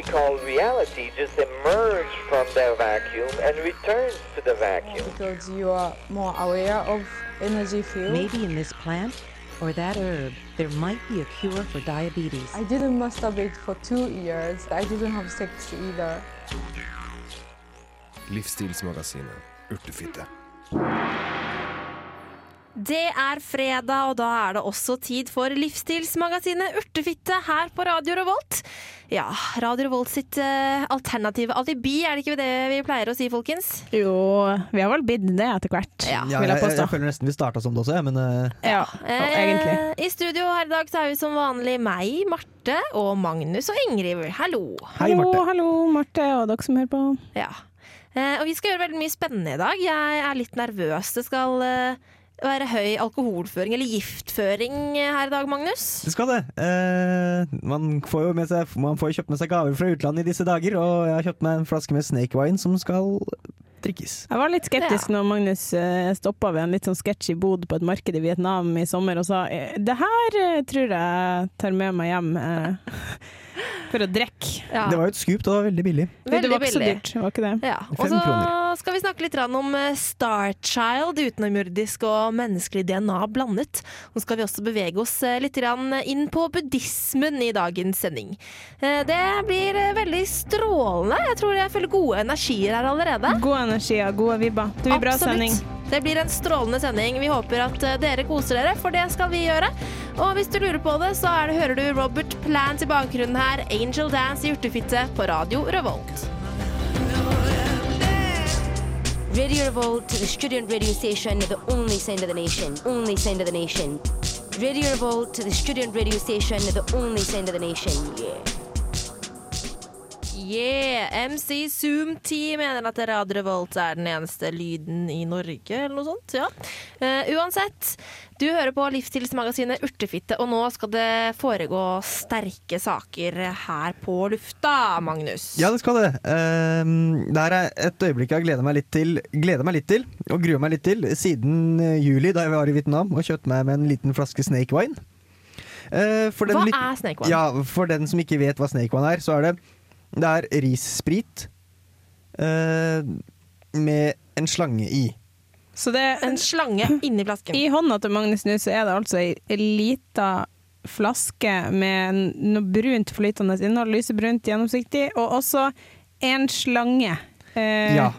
we call reality just emerges from the vacuum and returns to the vacuum. because you are more aware of energy field. Maybe in this plant or that herb, there might be a cure for diabetes. I didn't masturbate for two years. I didn't have sex either. Livsstilsmagasinet Urtefitte. Det er fredag, og da er det også tid for livsstilsmagasinet Urtefitte her på Radio Revolt. Ja, Radio Revolt sitt uh, alternative alibi, er det ikke det vi pleier å si, folkens? Jo, vi har vel blitt det etter hvert, Ja. Ja, vil jeg, jeg jeg, påstå. føler nesten vi starta som det også, men uh... Ja, Eh, egentlig. I studio her i dag så er vi som vanlig meg, Marte og Magnus og Ingrid. Hallo. hei, Marte. hallo, Marte og dere som hører på. Ja. Eh, og vi skal gjøre veldig mye spennende i dag. Jeg er litt nervøs. Det skal eh, være høy alkoholføring, eller giftføring, eh, her i dag, Magnus. Det skal det. Eh, man, får jo med seg, man får kjøpt med seg gaver fra utlandet i disse dager, og jeg har kjøpt meg en flaske med snake wine som skal drikkes. Jeg var litt skeptisk når Magnus uh, stoppa ved en litt sånn sketsjy bod på et marked i Vietnam i sommer og sa eh, det her eh, tror jeg tar med meg hjem eh, for å drikke. Ja. Det var jo et skup, det var veldig billig. Det var ikke så dyrt, var ikke det? Ja, og så skal vi snakke litt om eh, Starchild, utenomjordisk og menneskelig DNA blandet. Nå skal vi også bevege oss eh, litt inn på buddhismen i dagens sending. Eh, Det blir veldig strålende. Jeg tror jeg føler gode energier her allerede. God energi og gode vibber. Det blir bra sending. Det blir en strålende sending. Vi håper at eh, dere koser dere, for det skal vi gjøre. Og hvis du lurer på det, så det, hører du Robert Plant i bakgrunnen her. Angel Dance i Urtefitte på Radio Revolt. Radio Revolt, the student radio station, the only sound of the nation. Only sound of the nation. Radio Revolt, the student radio station, the only sound of the nation. Yeah. Yeah! MC Zoom 10 mener at Radio Revolt er den eneste lyden i Norge, eller noe sånt. Ja. Uh, uansett, du hører på Livsstilsmagasinet Urtefitte, og nå skal det foregå sterke saker her på lufta, Magnus. Ja, det skal det. Uh, det her er et øyeblikk jeg gleder meg litt til, gleder meg litt til og gruer meg litt til siden eh, juli, da jeg var i Vietnam og kjøpte meg med en liten flaske snake wine. Uh, for den Hva er snake wine? Ja, for den som ikke vet hva snake wine er, så er det Det er rissprit eh, med en slange i. Så det En slange inni flasken. I hånda til Magnus nå så er det altså ei lita flaske med noe brunt flytende innhold, lysebrunt, gjennomsiktig, og også en slange. Eh, Ja.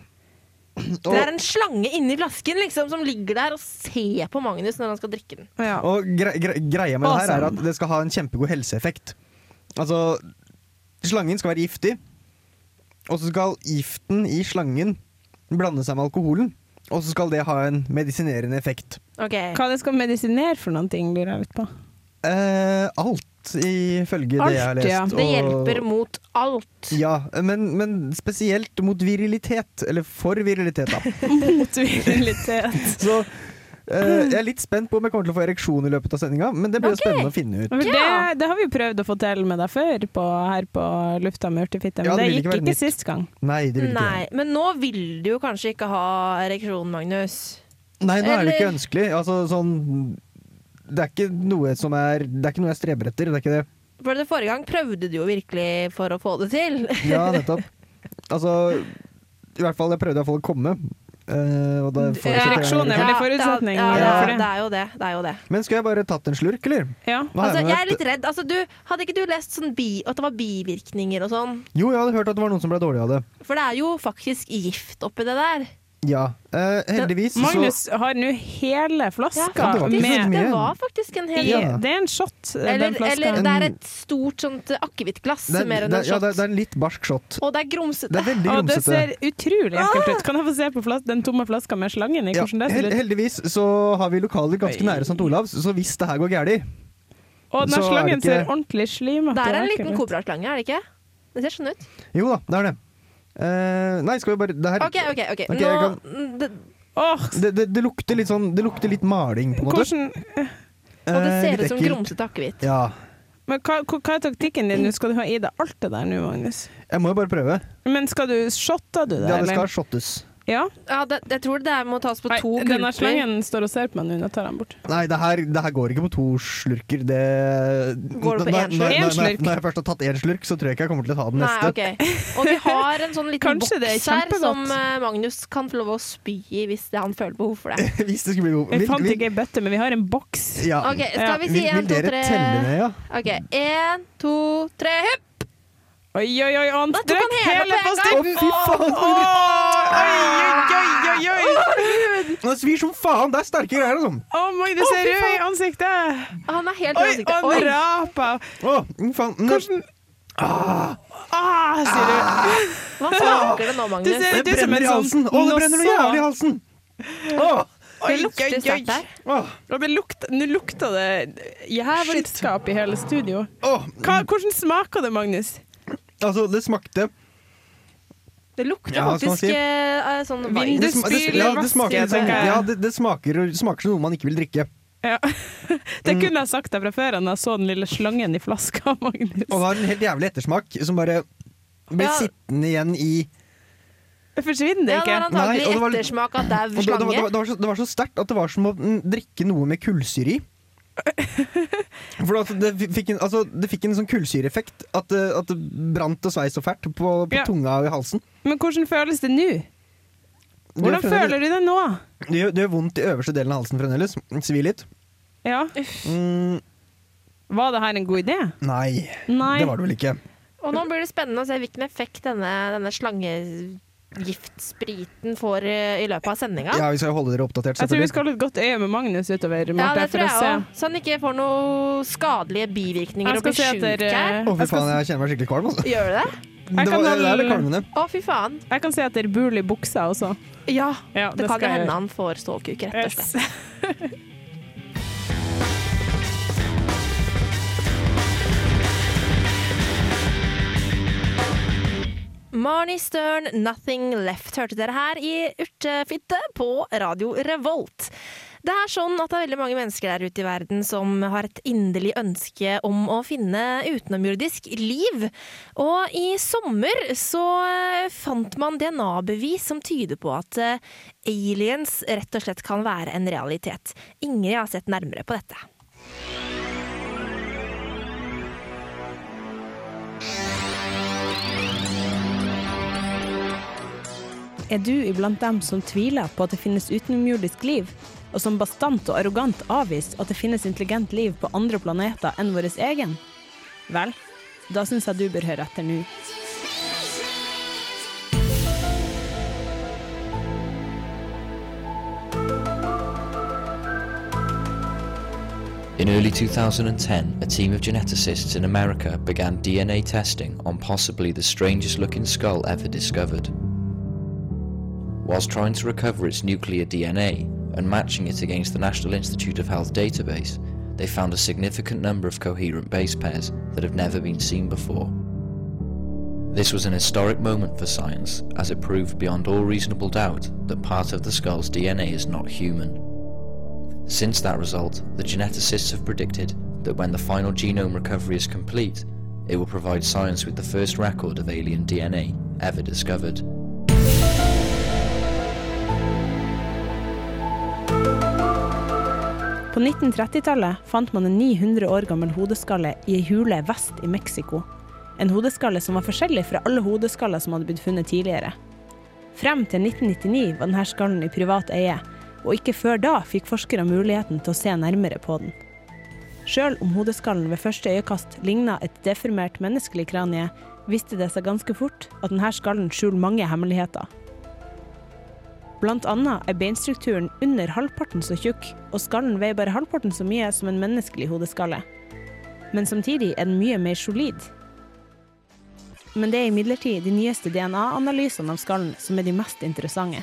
Det er en slange inni flasken liksom, som ligger der og ser på Magnus når han skal drikke den. ja. Og gre gre greia med det her er at det skal ha en kjempegod helseeffekt. Altså, slangen skal være giftig, og så skal giften i slangen blande seg med alkoholen. Og så skal det ha en medisinerende effekt. Okay. Hva det skal medisinere for noen ting, lurer jeg litt på. Eh, alt, ifølge det jeg har lest. ja. Det og- hjelper mot alt. Ja, men, men spesielt mot virilitet. Eller for virilitet, da. Mot virilitet. Så jeg er litt spent på om jeg kommer til å få ereksjon i løpet av sendinga, men det blir jo spennende å finne ut. Ja. det, det har vi jo prøvd å få til med deg før på, her på lufta med urtefitte, men Ja, det det, gikk ikke ikke sist gang. Nei, det vil ikke Nei, men nå vil du jo kanskje ikke ha ereksjon, Magnus. Nei, nå er det ikke ønskelig. Altså, sånn, det er ikke noe som er Det er ikke noe jeg streber etter. Det er ikke det. For det Forrige gang prøvde du jo virkelig for å få det til. Ja, nettopp. Altså, i hvert fall jeg prøvde få å komme. Eh, og da får jeg Ereksjon er vel en forutsetning Ja, ja, for det, det. er jo det. det er jo det. Men skulle jeg bare tatt en slurk, eller? Ja. Altså, jeg er litt redd. Altså, du, hadde ikke du lest sånn bi, at det var bivirkninger og sånn? Jo, jeg hadde hørt at det var noen som ble dårlig av det. For det er jo faktisk gift oppi det der. Ja. uh, heldigvis så Magnus har nå hele flaska Ja, det var med. Det var faktisk en hel Ja. Det er en shot, eh, eller, den flaska. eller det er et stort sånt akevittglass er- mer enn en shot. ja, det, er- en litt barsk shot. Og det er grumsete. Det er veldig Og det ser utrolig ekkelt ut. Kan jeg få se på flas den tomme flaska med slangen i? Ja, Hvordan det ser ut? heldigvis så har vi lokaler ganske nære St. Olavs, så hvis det her går galt Og den så slangen ikke- ser ordentlig slimete Det er en liten ut. kobraslange, er det ikke? Det ser sånn ut. Jo da, det er det. Eh, nei, skal vi bare det, her, OK, OK. ok okay Nå kan, det, oh. det, det, det lukter litt sånn Det lukter litt maling, på en måte. hvordan Og det Eh, ser litt ut som grumsete akevitt. Ja. Men hva, hva hva er taktikken din? nå? Skal du ha i deg alt det der nå, Magnus? Jeg må jo bare prøve. Men skal du shotte du det, Ja, det skal eller? shottes. Ja. Ja, det, jeg tror det må tas på Nei, to denne er slangen står og ser på meg nå. Jeg tar den bort. Nei, det her, det her går ikke på to slurker. Det Går det på én slurk? når- når- Når jeg først har tatt én slurk, så tror jeg ikke jeg kommer til å ta den Nei, neste. ok. Og vi har en sånn liten boks her som eh, Magnus kan få lov å spy i hvis han føler behov for det. Hvis det skulle bli behov. Jeg fant vil- ikke ei bøtte, men vi har en boks. ja. Okay, Skal vi si én, to, tre? vil dere telle ned, ja? Ok, Én, to, tre, hupp! Oi, oi, oi, han han hele hele på en gang. strikken! Å, fy faen! Oi, oi, oi, oi! Det svir som faen! Det er sterke greier, liksom. Å, Magnus Å, ser rød i ansiktet! Han er helt rød i ansiktet. Oi. han Å, mm, faen. Nå- Hvordan Ah, sier du. Hva smaker det nå, Det Magnus? ser Det ut brenner i halsen! sånn Å, det brenner noe jævlig i halsen! Åh. Oi, Det lukter oi, oi. sterkt her. å, det lukta, nå lukta det jævelskap i hele studio. Hva, hvordan smaker det, Magnus? Altså, det smakte Det lukter Ja, faktisk si? eh, sånn Vind- vann. det, sma- det, Vindusspyler, ja, det smaker sånn, ja, det, det smaker, smaker som noe man ikke vil drikke. Ja. Det kunne jeg sagt deg fra før da jeg så den lille slangen i flaska, Magnus. Og det har en helt jævlig ettersmak som bare blir Ja. sittende igjen i Forsvinner det Ja, det ikke? Nei, det var litt- ettersmak av dau det, det, var- det, slange. var- det, var så, så sterkt at det var som å mm, drikke noe med kullsyre i. For det, fikk en, altså, det fikk en sånn kullsyreeffekt. At, det- at det brant og svei så fælt på, på Ja. tunga og i halsen. Men hvordan føles det nå? Hvordan det føler du det nå? Det gjør, det gjør vondt i øverste delen av halsen fremdeles. Svir litt. Ja. Mm, Var det her en god idé? nei, Nei. det var det vel ikke. Og nå blir det spennende å se hvilken effekt denne, denne slangegiftsspriten får eh, i løpet av sendinga. Ja, Vi skal holde dere oppdatert. Jeg tror vi skal holde et godt øye med Magnus utover. Ja, det tror jeg se. òg. Så han ikke får noen skadelige bivirkninger og blir sjuk her. Å, fy faen, jeg kjenner meg skikkelig kvalm. Altså. Gjør du det? Det, var, det er det kvalmende. Å, fy faen. Jeg kan se etter bul i buksa også. Ja, Ja, det, kan skal jeg hende han får stålkuk, rett og Yes. Marnie Stern, 'Nothing Left', hørte dere her i Urtefitte på Radio Revolt. Det er sånn at det er veldig mange mennesker der ute i verden som har et inderlig ønske om å finne utenomjordisk liv. Og i sommer så eh, fant man DNA-bevis som tyder på at eh, aliens rett og slett kan være en realitet. Ingrid har sett nærmere på dette. Er du iblant dem som tviler på at det finnes utenomjordisk liv, og som bastant og arrogant avviser at det finnes intelligent liv på andre planeter enn vår egen? Vel, da syns jeg du bør høre etter nå. In early 2010, a team of geneticists in America began DNA testing on possibly the strangest looking skull ever discovered. Whilst trying to recover its nuclear DNA and matching it against the National Institute of Health database, they found a significant number of coherent base pairs that have never been seen before. This was an historic moment for science, as it proved beyond all reasonable doubt that part of the skull's DNA is not human. Since that result, the geneticists have predicted that when the final genome recovery is complete, it will provide science with the first record of alien DNA ever discovered. På 1930-tallet fant man en 900 år gammel hodeskalle i ei hule vest i Mexico. En hodeskalle som var forskjellig fra alle hodeskaller som hadde blitt funnet tidligere. Frem til 1999 var denne skallen i privat eie, og ikke før da fikk forskere muligheten til å se nærmere på den. Sjøl om hodeskallen ved første øyekast ligna et deformert menneskelig kranie, viste det seg ganske fort at denne skallen skjuler mange hemmeligheter. Annet er beinstrukturen under halvparten så tjukk, og skallen veier bare halvparten så mye som en menneskelig hodeskalle. Men samtidig er den mye mer solid. Men det er imidlertid de nyeste DNA-analysene av skallen som er de mest interessante.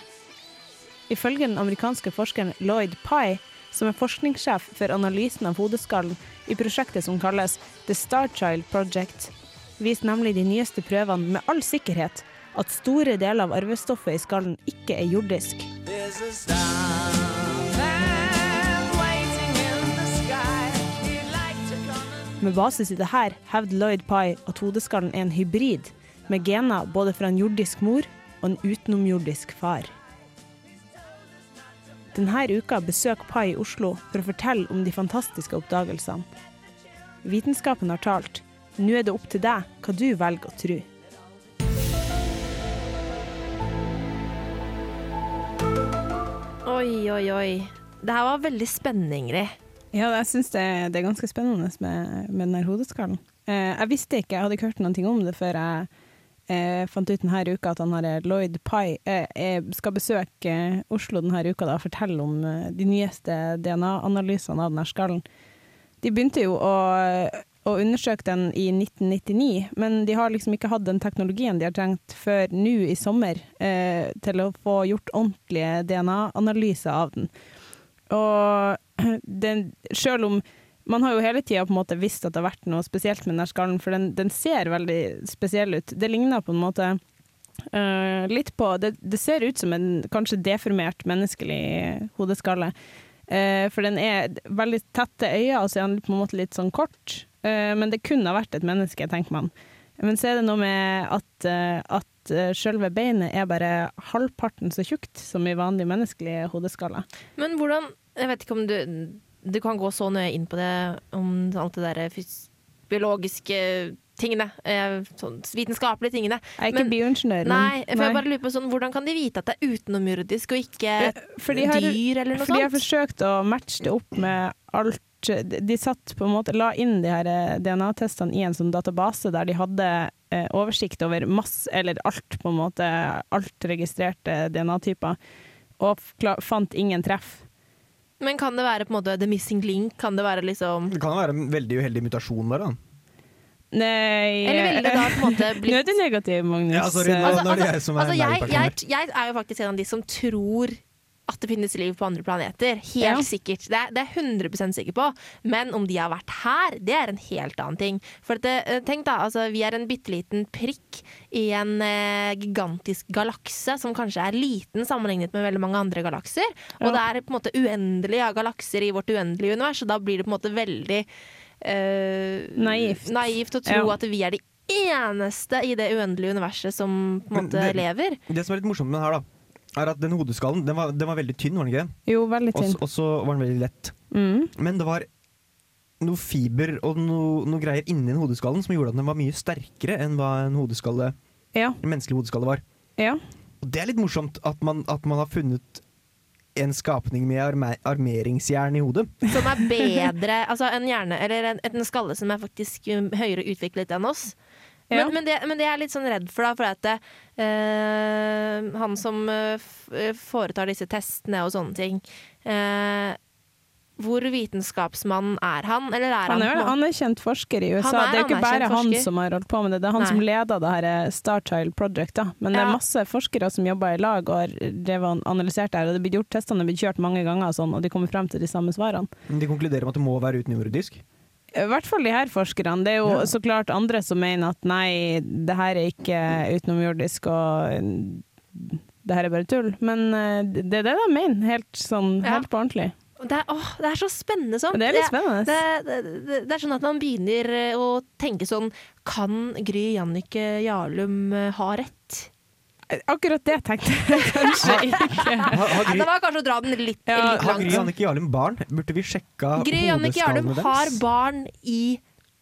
Ifølge den amerikanske forskeren Lloyd Pye, som er forskningssjef for analysen av hodeskallen i prosjektet som kalles The Starchild Project, viser nemlig de nyeste prøvene med all sikkerhet at store deler av arvestoffet i skallen ikke er jordisk. Med basis i det her hevder Lloyd Pye at hodeskallen er en hybrid, med gener både fra en jordisk mor og en utenomjordisk far. denne uka besøker Pai i Oslo for å fortelle om de fantastiske oppdagelsene. Vitenskapen har talt. Nå er det opp til deg hva du velger å tro. Oi, oi, oi. Det her var veldig spennende, Ingrid. Ja, jeg syns det, det er ganske spennende med, med den her hodeskallen. Eh, jeg visste ikke, jeg hadde ikke hørt noe om det før jeg eh, fant ut denne uka at han her Lloyd Pye eh, skal besøke eh, Oslo denne uka og fortelle om eh, de nyeste DNA-analysene av denne skallen. De begynte jo å, å undersøkte den i 1999, men de har liksom ikke hatt den teknologien de har trengt før nå i sommer eh, til å få gjort ordentlige DNA-analyser av den. Og den, selv om man har jo hele tida visst at det har vært noe spesielt med denne skallen, for den, den ser veldig spesiell ut. Det ligner på en måte uh, litt på det, det ser ut som en kanskje deformert menneskelig hodeskalle. Eh, for den er veldig tette øyne, og så er den på en måte litt sånn kort. Eh, men det kunne ha vært et menneske, tenker man. Men så er det noe med at, eh, at selve beinet er bare halvparten så tjukt som i vanlig menneskelig hodeskalle. Men hvordan Jeg vet ikke om du Du kan gå så nøye inn på det om alt det derre biologiske tingene. Eh, sånn vitenskapelige tingene. Jeg er ikke Men- bioingeniør, Nei, for nei. jeg bare lurer på sånn, hvordan kan de vite at det er utenomjordisk og ikke For de har- dyr eller noe For de har forsøkt å matche det opp med alt De satt på en måte, la inn de her eh, DNA-testene i en sånn database der de hadde eh, oversikt over masse, eller alt på en måte, alt registrerte DNA-typer, og fant ingen treff. Men kan det være på en måte the missing link? Kan det være liksom Det kan være en veldig uheldig mutasjon, bare. da. Nei Eller ville det da på en måte Nå er du negativ, Magnus. Ja, sorry, nå, Altså, nå er det altså, jeg som er altså, jeg, jeg, jeg er jo faktisk en av de som tror at det finnes liv på andre planeter. Helt Ja. sikkert. Det er, det er jeg 100 sikker på. Men om de har vært her, det er en helt annen ting. For at det, eh, tenk da, altså, vi er en bitte liten prikk i en eh, gigantisk galakse som kanskje er liten sammenlignet med veldig mange andre galakser. Og det er på en måte uendelig av galakser i vårt uendelige univers, og da blir det på en måte veldig eh, Naivt. naivt å tro Ja. at vi er de eneste i det uendelige universet som på en måte det- lever. Det som er litt morsomt med den her, da, er at den hodeskallen den var, den var veldig tynn, var den ikke det? Jo, veldig tynn. Og så var den veldig lett. Mm. Men det var noe fiber og noe, noe greier inni den hodeskallen som gjorde at den var mye sterkere enn hva en hodeskalle, Ja. en menneskelig hodeskalle var. ja. Og det er litt morsomt at man, at man har funnet en skapning med arme armeringsjern i hodet. Som er bedre Altså en hjerne, eller en, en skalle som er faktisk um, høyere utviklet enn oss. Men, Ja. men, det, men det er jeg litt sånn redd for, da, for at det, eh, han som eh, f eh, foretar disse testene og sånne ting eh, Hvor vitenskapsmann er han? Eller er han, Han er en måte- anerkjent forsker i USA. Er det er jo ikke bare han forsker. som har holdt på med det, det er han Nei. som leder det her eh, Starchild Project. Da. Men det er masse forskere som jobber i lag og har analysert det her. Og det blir gjort testene er blitt kjørt mange ganger, og, sånn, og de kommer frem til de samme svarene. Men de konkluderer med at det må være utenomjordisk. I hvert fall de her forskerne. Det er jo Ja. så klart andre som mener at nei, det her er ikke utenomjordisk og det her er bare tull. Men eh, det er det de mener, helt, sånn, Ja. helt på ordentlig. Det, er, åh, det er så spennende sånn. Det er litt spennende. Det, det, det, det er sånn at man begynner eh, å tenke sånn Kan Gry Jannicke Jarlum eh, ha rett? Akkurat det tenkte jeg kanskje ikke. Det var kanskje å dra den litt, Ja, litt har Gry Jannicke Jarlum barn? Burde vi sjekka Gry Jannicke Jarlum har barn i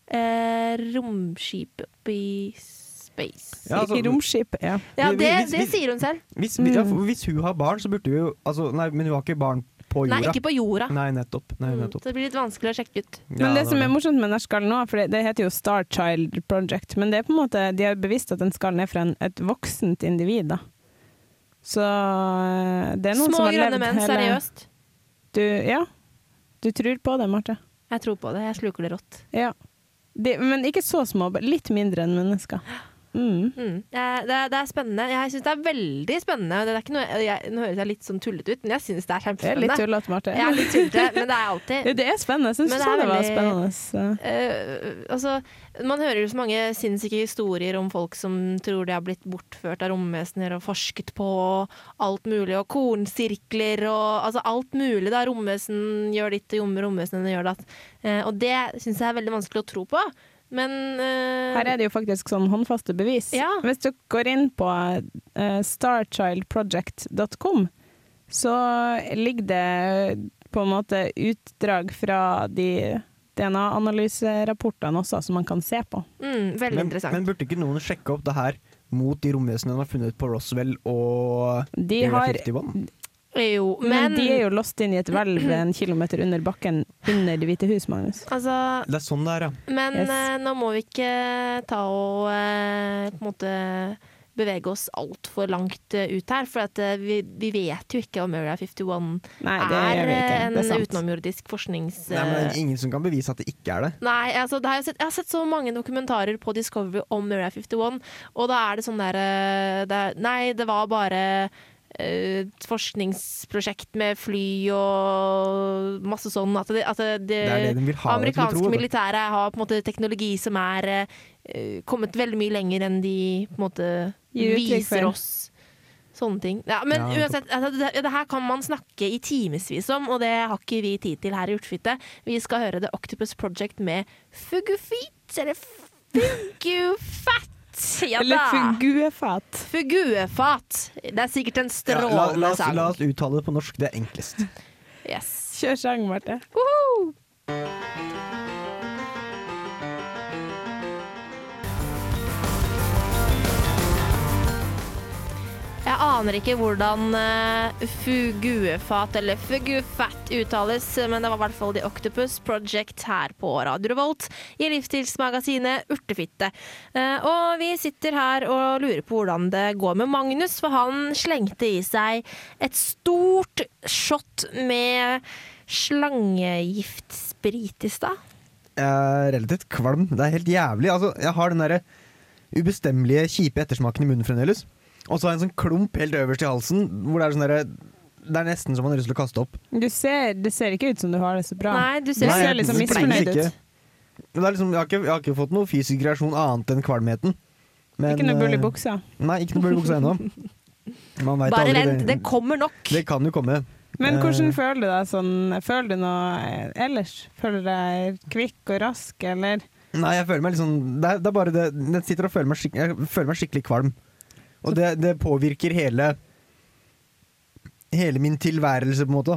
eh, romskipet i space. Ja, altså, I romskip, ja. Ja, det, hvis- det sier hun selv. Hvis, ja, hvis hun har barn, så burde vi jo altså, Nei, men hun har ikke barn på jorda. Nei, ikke på jorda. Nei, nettopp. Nei, Mm. Så det blir litt vanskelig å sjekke ut. Ja, Men det som er morsomt med den skallen nå, for det, det heter jo Star Child Project, men det er på en måte, de har bevisst at den skallen er fra en, et voksent individ. Da. Så eh, det er noen Små som har grønne levd menn, hele seriøst. Du, ja. Du tror på det, Marte. Jeg tror på det. Jeg sluker det rått. Ja. De, men ikke så små, litt mindre enn mennesker. Mm. Mm. Det, det er spennende. Jeg syns det er veldig spennende. Det er ikke noe, jeg, nå høres jeg litt sånn tullete ut, men jeg syns det er Det er litt kjempespennende. tullete, Marte. Er litt tullete, men det er alltid det er spennende. Jeg syns det, var spennende. Uh, altså, man hører jo så mange sinnssyke historier om folk som tror de har blitt bortført av romvesener og forsket på alt mulig, og kornsirkler og altså alt mulig. da Romvesen gjør ditt, og romvesenene gjør datt. Uh, og det syns jeg er veldig vanskelig å tro på. Men uh, Her er det jo faktisk sånn håndfaste bevis. Ja. Hvis du går inn på uh, starchildproject.com, så ligger det på en måte utdrag fra de DNA-analyserapportene også, som man kan se på. Mm, veldig Men, interessant. men burde ikke noen sjekke opp det her mot de romvesenene de har funnet på Roswell og De Area har 51? Jo, Men, men, de er jo låst inn i et hvelv en kilometer under bakken under Det hvite hus, Magnus. altså, Det er sånn det er, ja. men Yes. eh, nå må vi ikke ta og eh, på en måte bevege oss altfor langt eh, ut her. For at, vi, vi vet jo ikke om Area 51 Nei, det er en Det er utenomjordisk forsknings... Nei, men det er ingen som kan bevise at det ikke er det. Nei, altså, det har jeg, sett, jeg har sett så mange dokumentarer på Discovery om Area 51, og da er det sånn der det er, Nei, det var bare et forskningsprosjekt med fly og masse sånn. At det, at det, Det det ha amerikanske tro. vet militære har på en måte teknologi som er uh, kommet veldig mye lenger enn de på en måte viser oss. Sånne ting. Ja, men Ja, uansett, altså, det, det her kan man snakke i timevis om, og det har ikke vi tid til her i Urtefitte. Vi skal høre The Octopus Project med Fugufit, eller Fugufat. Ja Eller fuguefat. Fuguefat. Det er sikkert en Ja, la, strålende la, oss, sang. la oss uttale det på norsk, det er enklest. Yes. Kjør sang, Marte. Woohoo! Jeg aner ikke hvordan eh, fuguefat eller fugufat uttales, men det var i hvert fall The Octopus Project her på Radio Revolt i livsstilsmagasinet Urtefitte. Eh, og vi sitter her og lurer på hvordan det går med Magnus, for han slengte i seg et stort shot med slangegiftsprit i stad. Jeg er relativt kvalm. Det er helt jævlig. Altså, jeg har den derre ubestemmelige, kjipe ettersmaken i munnen fremdeles. Og så har jeg en sånn klump helt øverst i halsen hvor det er sånn derre Det er nesten så man har lyst til å kaste opp. Du ser, det ser ikke ut som du har det så bra. Nei, du ser Nei, ser liksom misfornøyd ut. Men det er liksom, jeg, har ikke, jeg har ikke fått noe fysisk reaksjon annet enn kvalmheten. Men, Ikke noe bull i eh, buksa. Nei, ikke noe bull i buksa ennå. Bare vent, det kommer nok. det kan jo komme. Men Eh, hvordan føler du deg sånn? Føler du noe eh, ellers? Føler du deg kvikk og rask, eller? Nei, jeg føler meg litt sånn Det er, det er bare det Jeg sitter og føler meg, skik jeg føler meg skikkelig kvalm. Og det, det påvirker hele Hele min tilværelse, på en måte.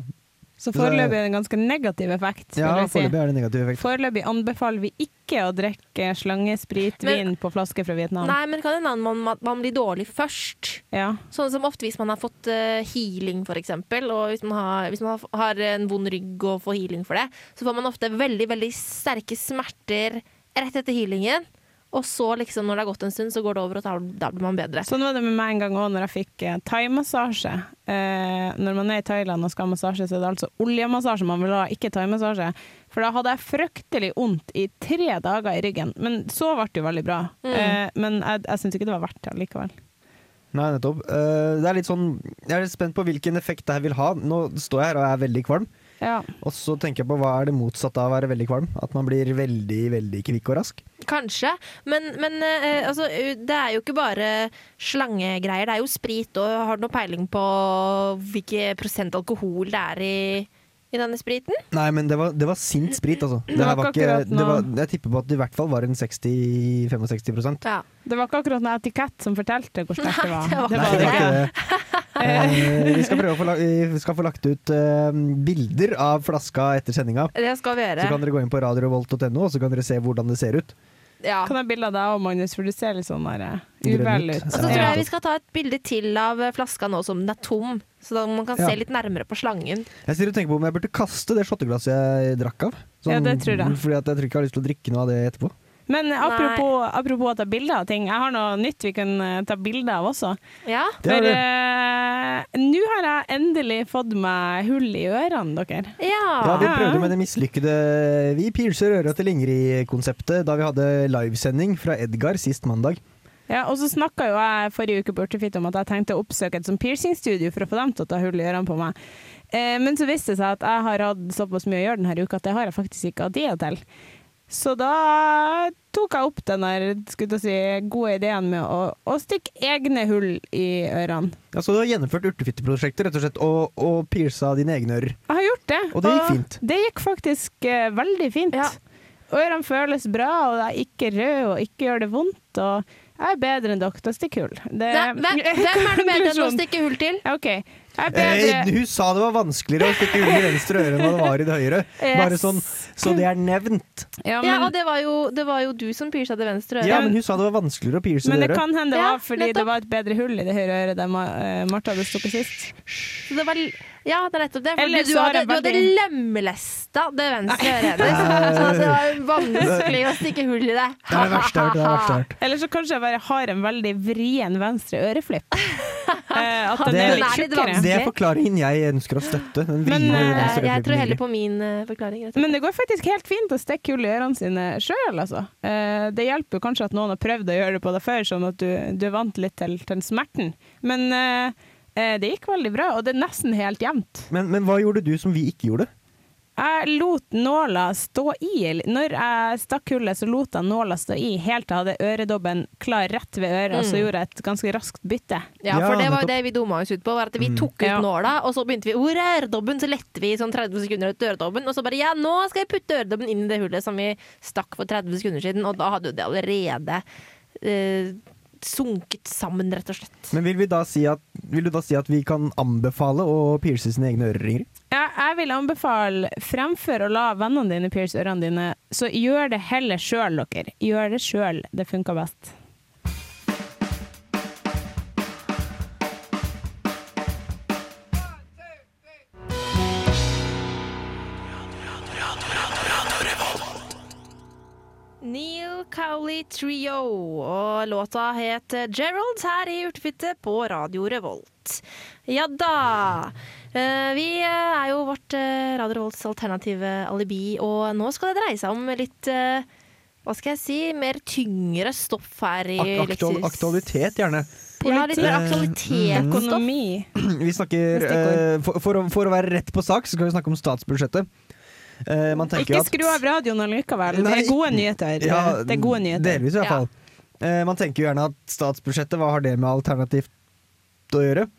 Så foreløpig er det en ganske negativ effekt. Ja, si. foreløpig er det negativ effekt. Foreløpig anbefaler vi ikke å drikke slangespritvin på flaske fra Vietnam. Nei, men kan hende man, man, man blir dårlig først. Ja. Sånn som ofte hvis man har fått eh, healing, for eksempel, og hvis man, har, hvis man har, har en vond rygg og får healing for det, så får man ofte veldig, veldig sterke smerter rett etter healingen. Og så, liksom, når det har gått en stund, så går det over, og da, da blir man bedre. Sånn var det med meg en gang òg, når jeg fikk eh, thaimassasje. Eh, når man er i Thailand og skal ha massasje, så er det altså oljemassasje man vil ha, ikke thaimassasje. For da hadde jeg fryktelig vondt i tre dager i ryggen. Men så ble det jo veldig bra. Mm. Eh, men jeg, jeg syns ikke det var verdt det likevel. Nei, nettopp. Uh, det er litt sånn Jeg er litt spent på hvilken effekt det her vil ha. Nå står jeg her og er veldig kvalm. Ja. Og så tenker jeg på hva er det motsatte av å være veldig kvalm? At man blir veldig, veldig kvikk og rask. Kanskje, men, men eh, altså, det er jo ikke bare slangegreier. Det er jo sprit og Har du noe peiling på hvilke prosent alkohol det er i, i denne spriten? Nei, men det var, det var sint sprit, altså. Det Det var var ikke det var, jeg tipper på at det i hvert fall var en 60-65% Ja. Det var ikke akkurat noe etikett som fortalte hvor sterkt det var. Nei, det var Nei, det det var ikke. det. Eh, vi skal prøve å få, la- vi skal få lagt ut uh, bilder av flaska etter sendinga. Det skal vi gjøre. Så kan dere gå inn på radiorevolt.no, og så kan dere se hvordan det ser ut. Ja. Kan jeg ha bilde av deg òg, Magnus, for du ser litt sånn der, eh, uvel ut. Og så tror jeg vi skal ta et bilde til av eh, flaska nå som den er tom, så da man kan Ja. se litt nærmere på slangen. Jeg sitter og tenker på om jeg burde kaste det shotteglasset jeg drakk av. Ja, det tror jeg. Fordi at jeg tror ikke jeg har lyst til å drikke noe av det etterpå. Men apropos, apropos å ta bilder av ting, jeg har noe nytt vi kan eh, ta bilde av også. Ja. For du. eh, nå har jeg endelig fått meg hull i ørene, dere. Ja. Ja, vi prøvde med det mislykkede Vi pilser øra til Ingrid-konseptet da vi hadde livesending fra Edgar sist mandag. Ja, og så snakka jo jeg forrige uke på Urtefitt om at jeg tenkte å oppsøke et sånn piercingstudio for å få dem til å ta hull i ørene på meg. Eh, men så viste det seg at jeg har hatt såpass mye å gjøre denne uka at det har jeg faktisk ikke hatt tid til. Så da tok jeg opp den der si, gode ideen med å, å stikke egne hull i ørene. Ja, så du har gjennomført urtefitteprosjektet rett og slett, og, og pierca dine egne ører. Jeg har gjort det. Og det gikk fint. Det gikk faktisk uh, veldig fint. Ja. Ørene føles bra, og det er ikke rød og ikke gjør det vondt. Og Jeg er bedre enn dere til å stikke hull. Det Nei, hvem, hvem er det bedre enn å stikke hull til? OK. Eh, hun sa det var vanskeligere å stikke hull i venstre øre enn det var i det høyre. Bare sånn, så det er nevnt. Ja, Ja, og det var jo, det var jo du som pirsa det venstre øret. Ja, men hun sa det var vanskeligere å pierce men det det kan hende det var fordi det var et bedre hull i det høyre øret der eh, Martha hadde stukket sist. Så det var, ja, det er nettopp det. Eller Fordi du så har hadde, jeg du hadde lemlesta det venstre øret hennes. Så det var vanskelig å stikke hull i det. Det er det verste jeg har hørt. Det er det verste jeg har hørt. Eller så kanskje jeg bare har en veldig vrien venstre øreflipp. Eh, at den Det- er Den litt er litt tjukkere. Det er forklaringen jeg ønsker å støtte. Den Men, vriene eh, venstre Jeg tror heller på min eh, forklaring. rett og slett. Men det går faktisk helt fint å stikke hull i ørene sine sjøl, altså. Eh, det hjelper jo kanskje at noen har prøvd å gjøre det på deg før, sånn at du, du er vant litt til, til smerten. Men eh, det gikk veldig bra, og det er nesten helt jevnt. Men, men hva gjorde du som vi ikke gjorde? Jeg lot nåla stå i. Når jeg stakk hullet, så lot jeg nåla stå i helt til jeg hadde øredobben klar rett ved øret, og så Mm. gjorde jeg et ganske raskt bytte. Ja, for det var jo det vi dumma oss ut på. Var at Vi tok ut Ja. nåla, og så begynte vi Hvor er øredobben? Så lette vi i sånn 30 sekunder etter øredobben, og så bare Ja, nå skal jeg putte øredobben inn i det hullet som vi stakk for 30 sekunder siden, og da hadde jo det allerede eh, sunket sammen, rett og slett. Men vil, vi da si at, vil du da si at vi kan anbefale å pierce sine egne øreringer? Ja, jeg vil anbefale, fremfor å la vennene dine pierce ørene dine, så gjør det heller sjøl, dere. Gjør det sjøl. Det funker best. Neil Cowley Trio, og låta het Gerald her i Urtefitte på Radio Revolt. Ja da! Eh, Vi eh, er jo vårt eh, Radio Revolts alternative alibi, og nå skal det dreie seg om litt hva skal jeg si, mer tyngre stoff her i Ak aktual, aktualitet, gjerne. Ja, litt mer Eh, aktualitetsstoff. Økonomi. Vi snakker for, for, å, for å være rett på sak, så skal vi snakke om statsbudsjettet. Eh, man Ikke skru av radioen allikevel. Det er gode nyheter. Ja, det er gode nyheter. Delvis, i hvert Ja. fall. Eh, man tenker jo gjerne at statsbudsjettet, hva har det med alternativt å gjøre?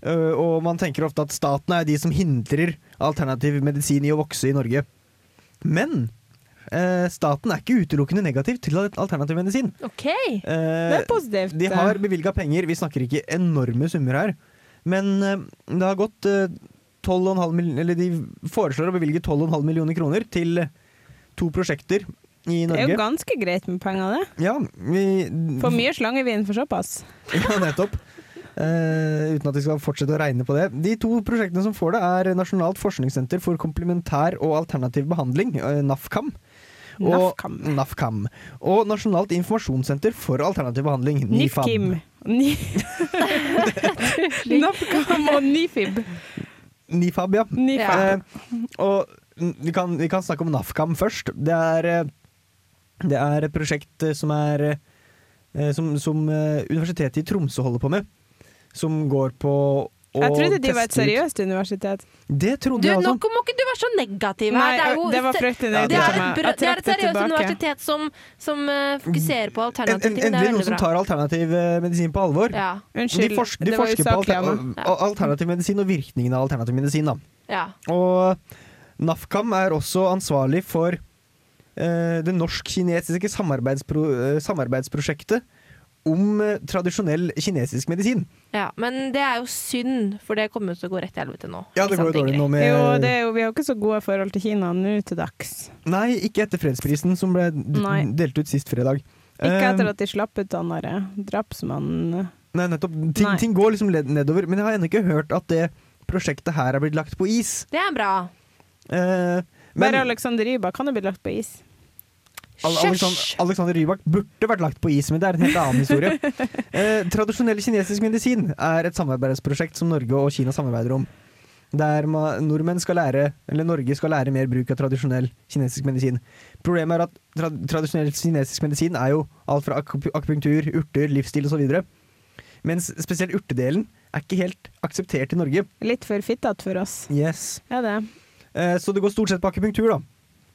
Uh, og man tenker ofte at staten er de som hindrer alternativ medisin i å vokse i Norge. Men eh, staten er ikke utelukkende negativ til alternativ medisin. OK. Eh, Det er positivt. de har bevilga penger, vi snakker ikke enorme summer her. Men det har gått 12,5 mill- Eller de foreslår å bevilge 12,5 millioner kroner til to prosjekter i Norge. Det er jo ganske greit med penger, det. Ja, vi, For mye slangevin for såpass. Ja, nettopp. Uh, uten at vi skal fortsette å regne på det. De to prosjektene som får det, er Nasjonalt forskningssenter for komplementær og alternativ behandling, eh, NAFKAM. Og, NAFKAM. NAFKAM. Og Nasjonalt informasjonssenter for alternativ behandling, NIFAB. NIFKIM. Ni NAFKAM og NIFIB. NIFAB, ja. NIFAB. Eh, og vi kan, vi kan snakke om NAFKAM først. Det er, eh, det er et prosjekt eh, som er eh, som, som Universitetet i Tromsø holder på med. Som går på Jeg trodde de var et seriøst universitet. Det trodde Du, jeg nå må ikke du være så negativ Nei, her. jo- det var fryktelig det negativt er av meg. det er et seriøst tilbake. universitet som, som eh, fokuserer på alternativ. alternative en, en, endelig noen som tar alternativ eh, medisin på alvor. Ja, Unnskyld, de, forsk, de forsker på alter. Ja. alternativ medisin og virkningen av alternativ medisin. Da. ja. Og NAFKAM er også ansvarlig for uh, det norsk-kinesiske samarbeidspro, samarbeidsprosjektet om eh, tradisjonell kinesisk medisin. ja. Men det er jo synd, for det kommer til å gå rett til helvete nå. Ja, det går jo dårlig nå med Jo, det er jo, vi har jo ikke så gode forhold til Kina nå til dags. Nei, ikke etter fredsprisen som ble Nei. delt ut sist fredag. Ikke Eh, etter at de slapp ut han derre drapsmannen. Nei, nettopp. Ting, Nei. ting går liksom nedover. Men jeg har ennå ikke hørt at det prosjektet her er blitt lagt på is. Det er bra. Eh, men Bare Alexander Rybak kan jo bli lagt på is. Al- Alexander, Rybak burde vært lagt på is, men det er en helt annen historie. eh, tradisjonell kinesisk medisin er et samarbeidsprosjekt som Norge og Kina samarbeider om. Der nordmenn skal lære, eller Norge skal lære mer bruk av tradisjonell kinesisk medisin. Problemet er at tra tradisjonell kinesisk medisin er jo alt fra ak akupunktur, urter, livsstil osv. Mens spesielt urtedelen er ikke helt akseptert i Norge. Litt for fittete for oss. Yes. Ja, det. Eh, så det går stort sett på akupunktur, da.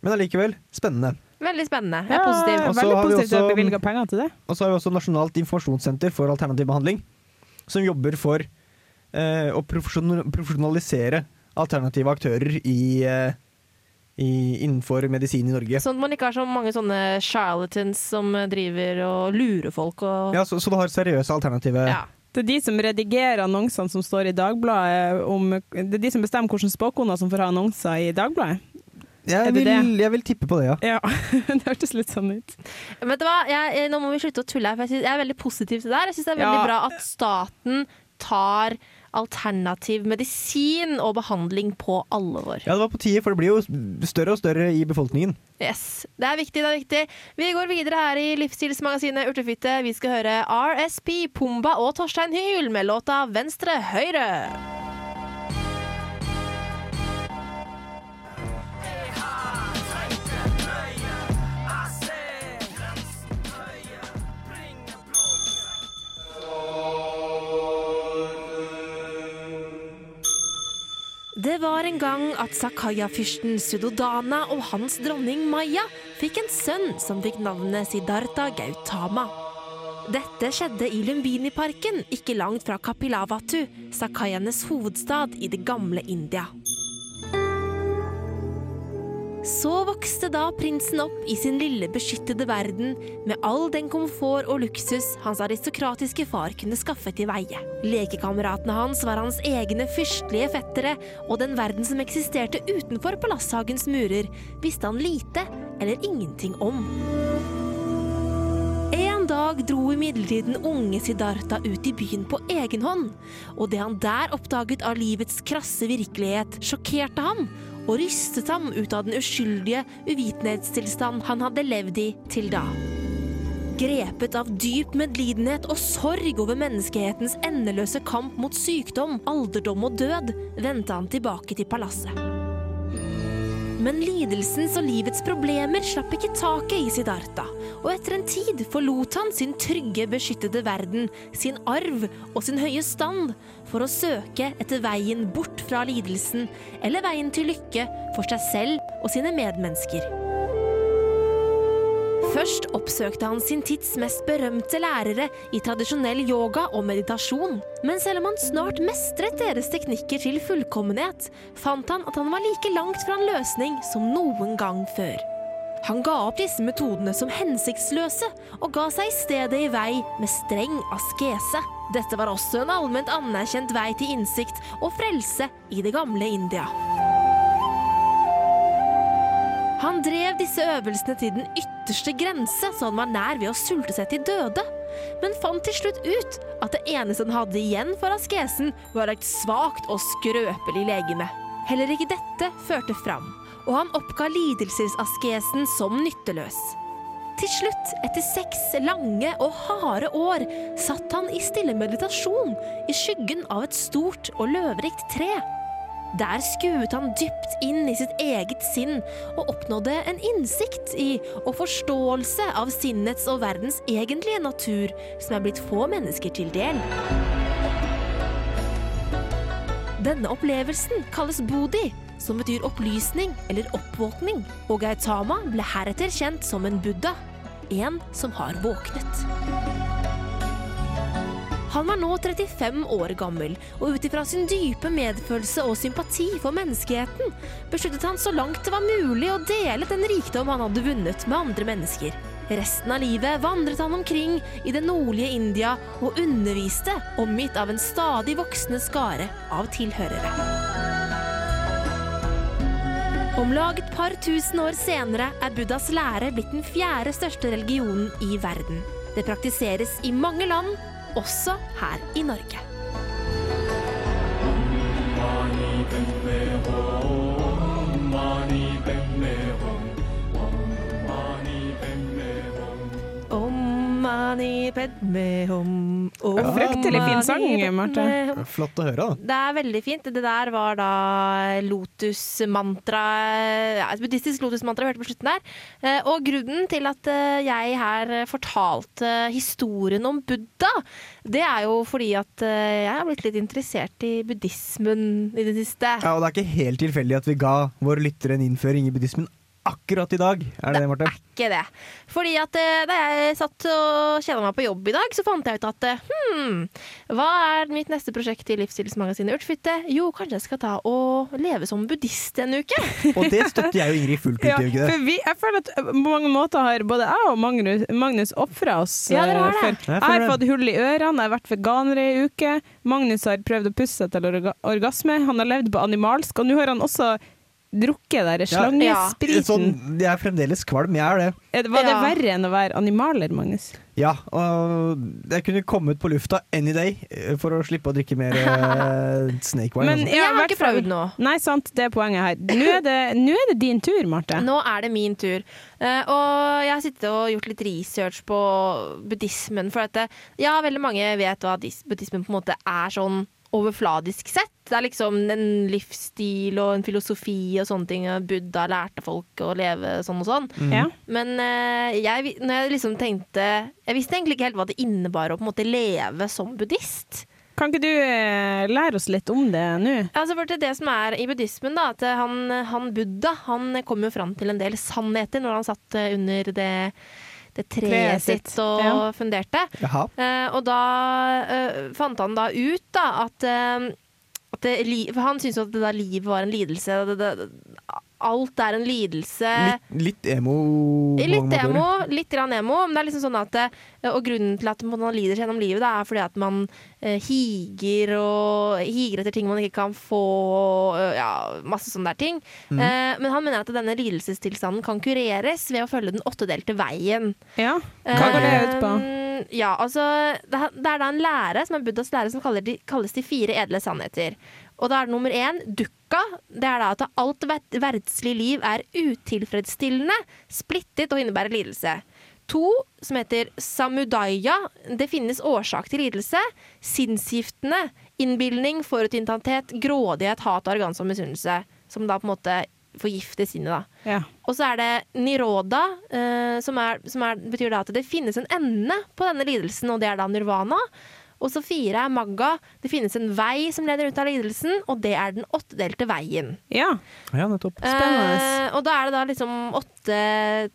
Men allikevel spennende. Veldig spennende. Jeg er positiv. Ja, veldig positivt også- du bevilga penger til det. Og så har vi også Nasjonalt informasjonssenter for alternativ behandling, som jobber for eh, å profesjonalisere alternative aktører i, eh, i, innenfor medisin i Norge. Sånn at man ikke har så mange sånne charlatans som driver og lurer folk og Ja, så, så du har seriøse alternativer. Ja. Det er de som redigerer annonsene som står i Dagbladet om Det er de som bestemmer hvilke spåkoner som får ha annonser i Dagbladet? Jeg, Er det vil, det? jeg vil tippe på det, ja. Ja, det hørtes litt sånn ut. Vet du hva, jeg, jeg- Nå må vi slutte å tulle her, for jeg, synes, jeg er veldig positiv til det her. Jeg syns det er veldig Ja. bra at staten tar alternativ medisin og behandling på alvor. Ja, det var på tide, for det blir jo større og større i befolkningen. Yes, Det er viktig, det er viktig. Vi går videre her i livsstilsmagasinet Urtefitte. Vi skal høre RSP, Pumba og Torstein Hyl med låta Venstre Høyre. Det var en gang at Sakaya-fyrsten Sudodana og hans dronning Maya fikk en sønn som fikk navnet Siddhartha Gautama. Dette skjedde i Lumbini-parken, ikke langt fra Kapilavatu, Sakayanes hovedstad i det gamle India. Så vokste da prinsen opp i sin lille beskyttede verden med all den komfort og luksus hans aristokratiske far kunne skaffe til veie. Lekekameratene hans var hans egne fyrstelige fettere, og den verden som eksisterte utenfor palasshagens murer, visste han lite eller ingenting om. En dag dro imidlertid den unge Siddhartha ut i byen på egen hånd, og det han der oppdaget av livets krasse virkelighet, sjokkerte ham og rystet ham ut av den uskyldige uvitenhetstilstand han hadde levd i til da. Grepet av dyp medlidenhet og sorg over menneskehetens endeløse kamp mot sykdom, alderdom og død, vendte han tilbake til palasset. Men lidelsens og livets problemer slapp ikke taket i Siddhartha, og etter en tid forlot han sin trygge, beskyttede verden, sin arv og sin høye stand, for å søke etter veien bort fra lidelsen, eller veien til lykke for seg selv og sine medmennesker. Først oppsøkte han sin tids mest berømte lærere i tradisjonell yoga og meditasjon. Men selv om han snart mestret deres teknikker til fullkommenhet, fant han at han var like langt fra en løsning som noen gang før. Han ga opp disse metodene som hensiktsløse, og ga seg i stedet i vei med streng askese. Dette var også en allment anerkjent vei til innsikt og frelse i det gamle India. Han drev disse øvelsene til den ytterste grense, så han var nær ved å sulte seg til døde. Men fant til slutt ut at det eneste han hadde igjen for askesen, var et svakt og skrøpelig legeme. Heller ikke dette førte fram, og han oppga lidelsesaskesen som nytteløs. Til slutt, etter seks lange og harde år, satt han i stille meditasjon i skyggen av et stort og løvrikt tre. Der skuet han dypt inn i sitt eget sinn og oppnådde en innsikt i og forståelse av sinnets og verdens egentlige natur, som er blitt få mennesker til del. Denne opplevelsen kalles bodhi, som betyr opplysning eller oppvåkning, og Gautama ble heretter kjent som en buddha, en som har våknet. Han var nå 35 år gammel, og ut ifra sin dype medfølelse og sympati for menneskeheten, besluttet han så langt det var mulig å dele den rikdom han hadde vunnet med andre mennesker. Resten av livet vandret han omkring i det nordlige India og underviste, omgitt av en stadig voksende skare av tilhørere. Om lag et par tusen år senere er Buddhas lære blitt den fjerde største religionen i verden. Det praktiseres i mange land, også her i Norge. Mani padme hum ja. Fryktelig fin sang, Marte. Flott å høre, da. Det er veldig fint. Det der var da lotus-mantra ja, Et buddhistisk lotus-mantra vi hørte på slutten der. Eh, Og grunnen til at eh, jeg her fortalte historien om Buddha, det er jo fordi at eh, jeg har blitt litt interessert i buddhismen i det siste. Ja, og det er ikke helt tilfeldig at vi ga våre lyttere en innføring i buddhismen akkurat i dag. Er det det, Marte? Ikke det. Fordi at eh, da jeg satt og kjeda meg på jobb i dag, så fant jeg ut at eh, hmm, hva er mitt neste prosjekt i livsstilsmagasinet Urtfitte? Jo, kanskje jeg skal ta og leve som buddhist en uke. Og det støtter jeg jo Ingrid fullt ut, Ja, for vi, jeg føler at på mange måter har både jeg og Magnus, Magnus ofra oss. Ja, dere har eh, det. for- Jeg har fått hull i ørene, jeg har vært veganer i ei uke. Magnus har prøvd å pusse til orga orgasme. Han har levd på animalsk, og nå har han også drukket der slangespriten. Sånn, jeg er fremdeles kvalm, jeg er det. Var det Ja. verre enn å være animaler, Magnus? Ja, og jeg kunne komme ut på lufta any day eh, for å slippe å drikke mer eh, snake wine. Men jeg, Jeg har ikke prøvd nå. Nei, sant, det er poenget her. Nå er det, nå er det din tur, Marte. Nå er det min tur. Eh, og jeg har sittet og gjort litt research på buddhismen. For at ja, veldig mange vet hva buddhismen på en måte er sånn overfladisk sett. Det er liksom en livsstil og en filosofi og sånne ting. Buddha lærte folk å leve sånn og sånn. Mm. Men eh, jeg, når jeg liksom tenkte Jeg visste egentlig ikke helt hva det innebar å på en måte leve som buddhist. Kan ikke du eh, lære oss litt om det nå? Altså for det, det som er i buddhismen, da, at han, han Buddha han kom jo fram til en del sannheter når han satt eh, under det, det treet sitt, og ja. funderte. Jaha. Eh, og da eh, fant han da ut da at, eh, at det, han syntes jo at det der livet var en lidelse. Det, det, alt er en lidelse. Litt, litt emo. Litt emo, litt grann emo, men det er liksom sånn at eh, Og grunnen til at man lider seg gjennom livet, det er fordi at man eh, higer og higer etter ting man ikke kan få, og, ja, masse sånne der ting. Mm. Eh, men han mener at denne lidelsestilstanden kan kureres ved å følge den åttedelte veien. Ja, hva går det ut på? Eh, Ja, altså det er da en lære, som er Buddhas lære, som kalles de fire edle sannheter. Og da er det nummer én dukka. Det er da at alt ver- verdslig liv er utilfredsstillende, splittet og innebærer lidelse. To, som heter samudaya. Det finnes årsak til lidelse. Sinnsgiftene. Innbilning, forutinntatthet, grådighet, hat, arroganse og misunnelse. Som da på en måte forgifter sinnet, da. Ja. Og så er det niroda, eh, som, er, som er, betyr da at det finnes en ende på denne lidelsen, og det er da nirvana. Og så fire er magga. Det finnes en vei som leder ut av lidelsen, og det er den åttedelte veien. ja. Ja, nettopp. Spennende. Eh, og da er det da liksom åtte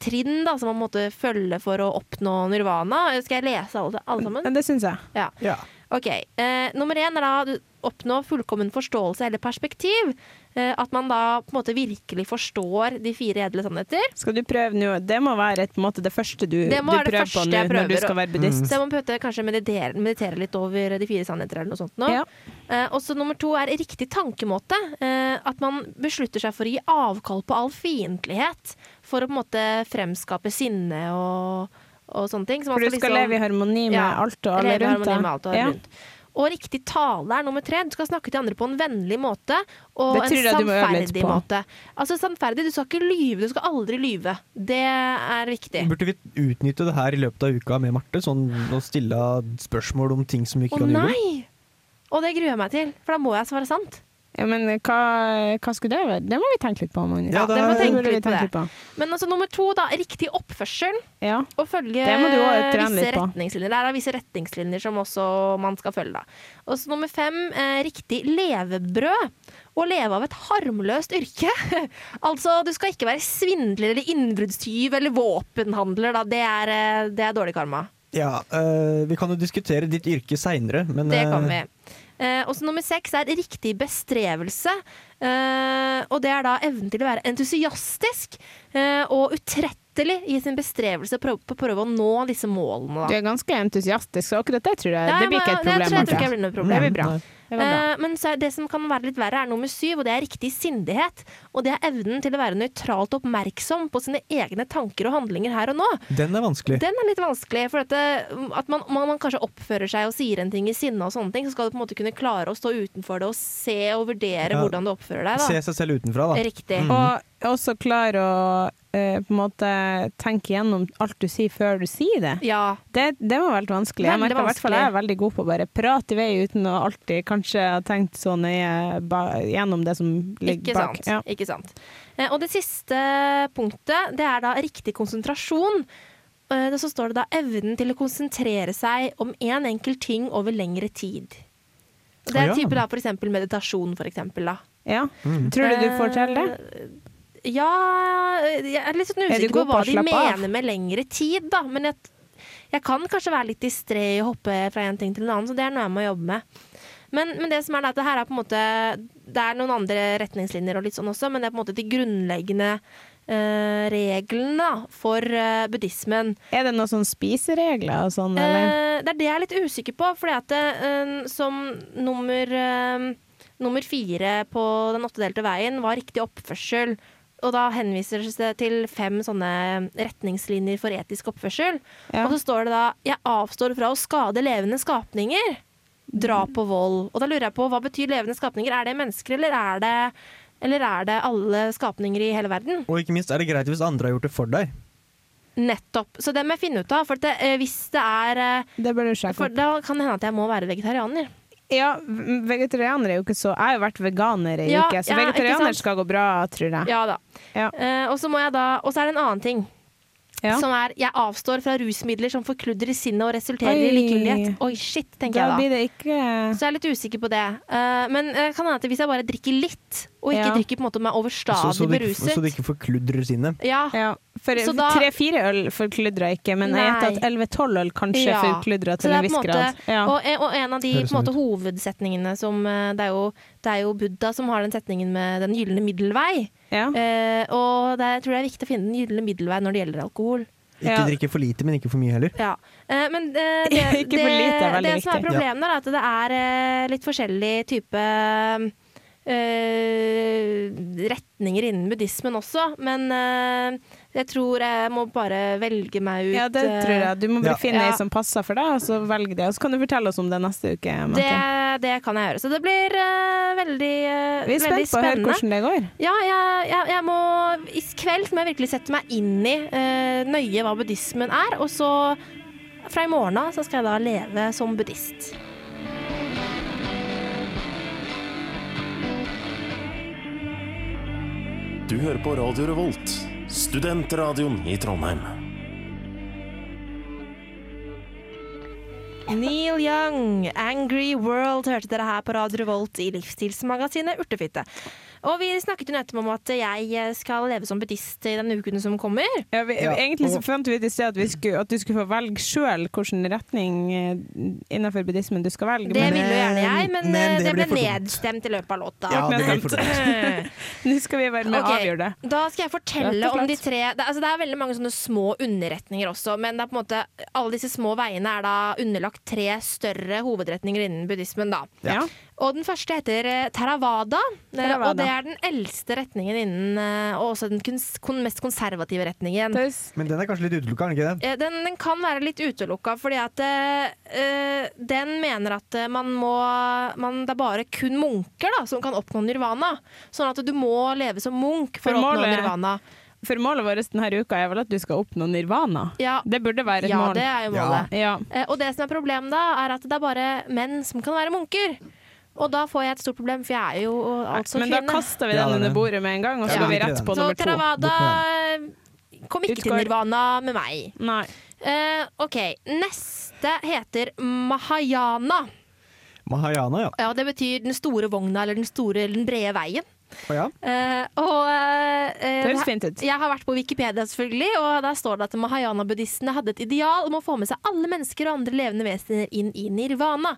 trinn da, som man måtte følge for å oppnå nirvana. Skal jeg lese alle, alle sammen? Det syns jeg. Ja. Ja. Ok, eh, Nummer én er da oppnå fullkommen forståelse eller perspektiv. Eh, at man da på en måte virkelig forstår de fire edle sannheter. Skal du prøve nå? Det må være et, på en måte, det første du, Det må du være det prøver på nå når du skal være buddhist. Så jeg må måte kanskje meditere, meditere litt over de fire sannheter eller noe sånt. Nå. Ja. Eh, og så nummer to er riktig tankemåte. Eh, at man beslutter seg for å gi avkall på all fiendtlighet for å på en måte fremskape sinne og, og sånne ting. Så man For du skal leve i harmoni med alt og alle leve i rundt harmoni med alt og alle Ja. rundt. Og riktig tale er nummer tre. Du skal snakke til andre på en vennlig måte og Det tror jeg en sannferdig måte. Altså sannferdig, du skal ikke lyve. Du skal aldri lyve. Det er viktig. Burde vi utnytte det her i løpet av uka med Marte? Sånn å stille spørsmål om ting som vi Å ikke kan gjøre? nei! Og det gruer jeg meg til, for da må jeg svare sant. Ja, men hva, hva skulle det være? Det må vi tenke litt på, Magnus. Ja, det må tenke vi litt tenke litt på. Men altså nummer to, da. Riktig oppførsel. Ja. Og følge Det må du også trene visse retningslinjer. Det er visse retningslinjer som også man skal følge. da. Og så nummer fem, eh, riktig levebrød. Å leve av et harmløst yrke. altså, du skal ikke være svindler eller innbruddstyv eller våpenhandler. Da. Det, er, eh, det er dårlig karma. Ja, øh, vi kan jo diskutere ditt yrke seinere, men Det kan vi. Eh, og så nummer seks er riktig bestrevelse. Eh, og det er da evnen til å være entusiastisk eh, og utrettelig i sin bestrevelse på å prøve å nå disse målene. Du er ganske entusiastisk, så akkurat det tror jeg Ja, det blir ikke et det problem. tror jeg tror ikke blir noe problem. Det blir bra. Eh, men så er det som kan være litt verre, er nummer syv, og det er riktig sindighet. Og det er evnen til å være nøytralt oppmerksom på sine egne tanker og handlinger her og nå. Den er vanskelig. Den er litt vanskelig, for at, det, at man, man, man kanskje oppfører seg og sier en ting i sinne og sånne ting, så skal du på en måte kunne klare å stå utenfor det og se og vurdere Ja. hvordan du oppfører deg. Se seg selv utenfra, da. Riktig. Og også klare å eh, på en måte tenke gjennom alt du sier før du sier det. Ja. Det, det var veldig vanskelig. Veldig Jeg merker i hvert fall jeg er veldig god på å bare prate i vei uten å alltid kanskje ha tenkt så nøye ba gjennom det som ligger Ikke bak. sant. Ja. Ikke sant. Eh, og det siste punktet, det er da riktig konsentrasjon. Eh, så står det da evnen til å konsentrere seg om én en enkelt ting over lengre tid. Det er er ja. type da for eksempel meditasjon, for eksempel. Da. Ja. Tror du du får til det? Eh, Ja Jeg er litt sånn Er usikker på på hva de av? mener med lengre tid, da. Men jeg, jeg kan kanskje være litt distré og hoppe fra en ting til en annen, så det er noe jeg må jobbe med. Men, men det som er at det her er på en måte Det er noen andre retningslinjer og litt sånn også, men det er på en måte de grunnleggende eh, reglene for eh, buddhismen. Er det noen sånn spiseregler og sånn, eller? Eh, det er det jeg er litt usikker på, fordi at eh, som nummer, eh, nummer fire på Den åttedelte veien var riktig oppførsel. Og da henviser det til fem sånne retningslinjer for etisk oppførsel. Ja. Og så står det da 'jeg avstår fra å skade levende skapninger'. Drap og vold. Og da lurer jeg på, hva betyr levende skapninger? Er det mennesker, eller er det, eller er det alle skapninger i hele verden? Og ikke minst er det greit hvis andre har gjort det for deg. Nettopp. Så det må jeg finne ut av. For at det, eh, hvis det er eh, Det da kan det hende at jeg må være vegetarianer. Ja, vegetarianere vegetarianer er jo ikke så Jeg har jo vært veganer i Ja, uke, så ja, vegetarianer skal gå bra, tror jeg. Ja da. Ja. Uh, og så må jeg da Og så er det en annen ting. Ja. Som er jeg avstår fra rusmidler som forkludrer sinnet og resulterer Oi. i likegyldighet. Oi, shit, tenker Da jeg blir da. Så jeg er litt usikker på det. Uh, men uh, kan hende at hvis jeg bare drikker litt, og ikke Ja. drikker på en måte meg overstadig så, ikke- beruset så du ikke forkludrer sinnet. Ja, Ja, for Så tre-fire øl forkludrer ikke, men jeg vet gjetter at 11-12 øl kanskje Ja. forkludrer til en viss måte- grad. Ja. Og, en- og en av de på en måte, sånn hovedsetningene som eh, det er, jo, det er jo Buddha som har den setningen med den gylne middelvei. Ja. Eh, og det, er- jeg tror det er viktig å finne den gylne middelvei når det gjelder alkohol. Ikke Ja. drikke for lite, men ikke for mye heller. Ja. Eh, men eh, det, er veldig det som er problemet, problemet, er at det er eh, litt forskjellig type eh, retninger innen buddhismen også. Men eh, jeg tror jeg må bare velge meg ut ja, det eh, tror jeg. Du må bare Ja. finne Ja. som passer for deg, og så velg det. Og så kan du fortelle oss om det neste uke. det, det kan jeg gjøre. Så det blir eh, veldig, spennende Vi er veldig spent på å høre hvordan det går. Ja, jeg, jeg, jeg må I kveld må jeg virkelig sette meg inn i uh, nøye hva buddhismen er. Og så fra i morgen av så skal jeg da leve som buddhist. Du hører på Radio Revolt, studentradioen i Trondheim. Neil Young, 'Angry World', hørte dere her på Radio Revolt i livsstilsmagasinet Urtefitte. Og vi snakket jo nettopp om at jeg skal leve som buddhist i den uken som kommer. Ja, vi, Ja, Egentlig så fant vi ut i sted at, vi skulle, at du skulle få velge sjøl hvilken retning eh, innenfor buddhismen du skal velge. Det men ville jo gjerne jeg, men, men eh, det det ble ble nedstemt i løpet av låta. Ja, det ble nå skal vi være med og avgjøre det. Da skal jeg fortelle om de tre det, altså det er veldig mange sånne små underretninger også, men det er på en måte alle disse små veiene er da underlagt tre større hovedretninger innen buddhismen. da. Ja. Og den første heter eh, Theravada, eh, Theravada. og det er den eldste retningen innen eh, Og også den mest konservative retningen. Men den er kanskje litt utelukka, er den ikke det? Eh, Den, den kan være litt utelukka, fordi at eh, eh, den mener at man må man, Det er bare kun munker da, som kan oppnå nirvana. Sånn at du må leve som munk for, For å oppnå målet- nirvana. For målet vårt denne uka er vel at du skal oppnå nirvana. Ja, Det burde være et ja mål. det er jo målet. Ja. Og det som er problemet da, er at det er bare menn som kan være munker. Og da får jeg et stort problem, for jeg er jo altså Men da kaster vi den er under bordet med en gang, og så Ja, går vi rett på nummer to. Theravada kom ikke til nirvana med meg. Nei. Uh, OK. Neste heter Mahayana. Mahayana, ja. Ja, Det betyr den store vogna, eller den store, eller den brede veien. Oh, ja. uh, og uh, Det høres eh, fint ut. jeg har vært på Wikipedia, selvfølgelig, og der står det at mahayana-buddhistene hadde et ideal om å få med seg alle mennesker og andre levende vesener inn i nirvana.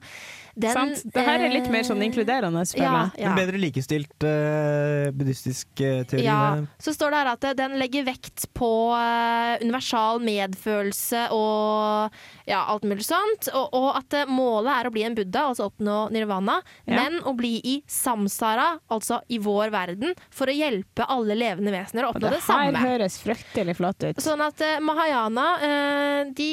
Den, Sant? Det her er litt mer sånn eh, inkluderende, føler Ja, jeg. ja. En bedre likestilt uh, buddhistisk uh, teori. Ja, så står det her at den legger vekt på uh, universal medfølelse og ja, alt mulig sånt. Og, og at målet er å bli en buddha, altså oppnå nirvana, Ja. men å bli i samsara, altså i vår verden, for å hjelpe alle levende vesener å oppnå det det, her høres fryktelig flott ut. Sånn at Mahayana, eh, de,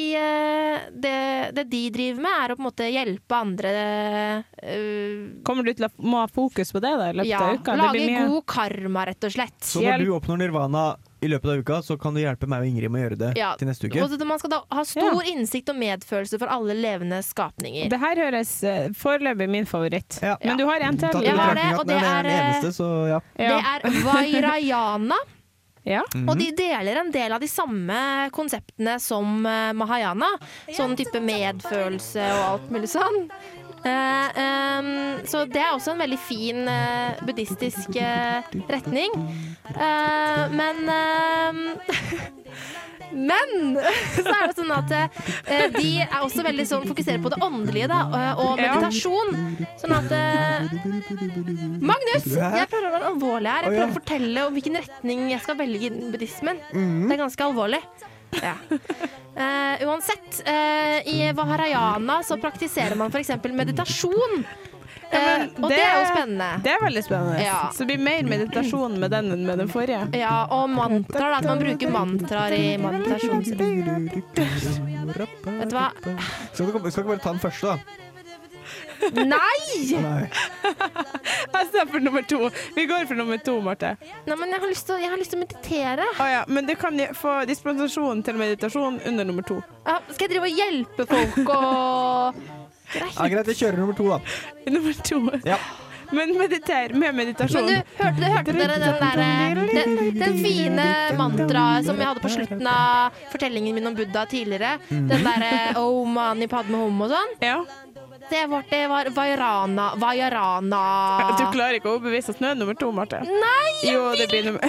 det, det de driver med, er å på en måte hjelpe andre eh, Kommer du til å må ha fokus på det da, i løpet Ja, av uka? Det lage blir mye- god karma, rett og slett. Så når du oppnår nirvana i løpet av uka, så kan du hjelpe meg og Ingrid med å gjøre det Ja, til neste uke. Og så man skal da ha stor innsikt og medfølelse for alle levende skapninger. Det her høres uh, foreløpig min favoritt. Ja. Men du har en til. Jeg har det, og det det er er, den eh, eneste, så ja. Ja. Det er Vairayana, Ja. og de deler en del av de samme konseptene som eh, Mahayana. Sånn type medfølelse og alt mulig sånn. Eh, så det er også en veldig fin eh, buddhistisk eh, retning. Men Men så er det sånn at eh, de er også veldig sånn fokuserer på det åndelige da, og meditasjon. Sånn at eh, Magnus! Jeg prøver å være alvorlig her. Jeg prøver å fortelle om hvilken retning jeg skal velge innen buddhismen. Mhm. Det er ganske alvorlig. Ja. Uh, uansett, uh, i Vaharayana så praktiserer man f.eks. meditasjon. Ja, men Eh, og det, er jo spennende. Det er veldig spennende. Ja. Så det blir mer meditasjon med den enn med den forrige. Ja, og mantraer, da. At man bruker mantraer i meditasjon. Vet du hva? Skal du skal du ikke bare ta den første, da? Nei! Nei. Jeg står for nummer to. Vi går for nummer to, Marte. Nei, men jeg har lyst til, å- jeg har lyst til å meditere. Å ja, men du kan jo få dispensasjon til meditasjon under nummer to. Ja, skal jeg drive og hjelpe folk og Ja, greit, jeg kjører nummer to, da. Nummer to. Ja. Men mediter med meditasjon. Men du, hørte, du, hørte dere den der den, den fine mantraet som jeg hadde på slutten av fortellingen min om Buddha tidligere? Den derre Oh mani padme hum og sånn? Ja. Det var, Vajarana var Vairana Vairana Du klarer ikke å overbevise oss nå, nummer to, Marte. Nei, jeg Jo, det blir nummer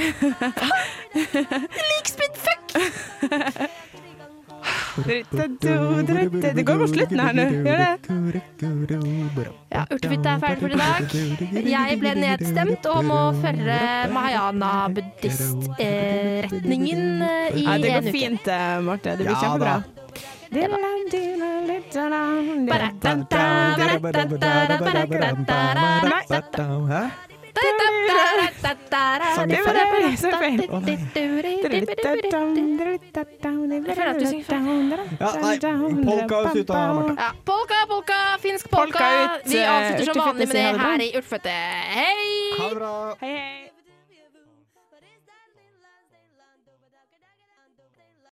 Likspeed-fuck! Det går mot slutten her nå, gjør det? Ja, Urtefitte er ferdig for i dag. Jeg ble nedstemt og må følge mahayana-buddhist-retningen eh, i Ja, det går fint, eh, Marte. Det blir Ja, kjempebra. Hæ? Sang Det jeg var feil? det, så. Jeg føler at du synger feil. Ja, nei, polka ut av Marte. Ja, polka, polka, finsk polka. Polka ut, Vi eh, avslutter som vanlig med det her i Urtefødte. Hei! Ha det bra. Hei, hei.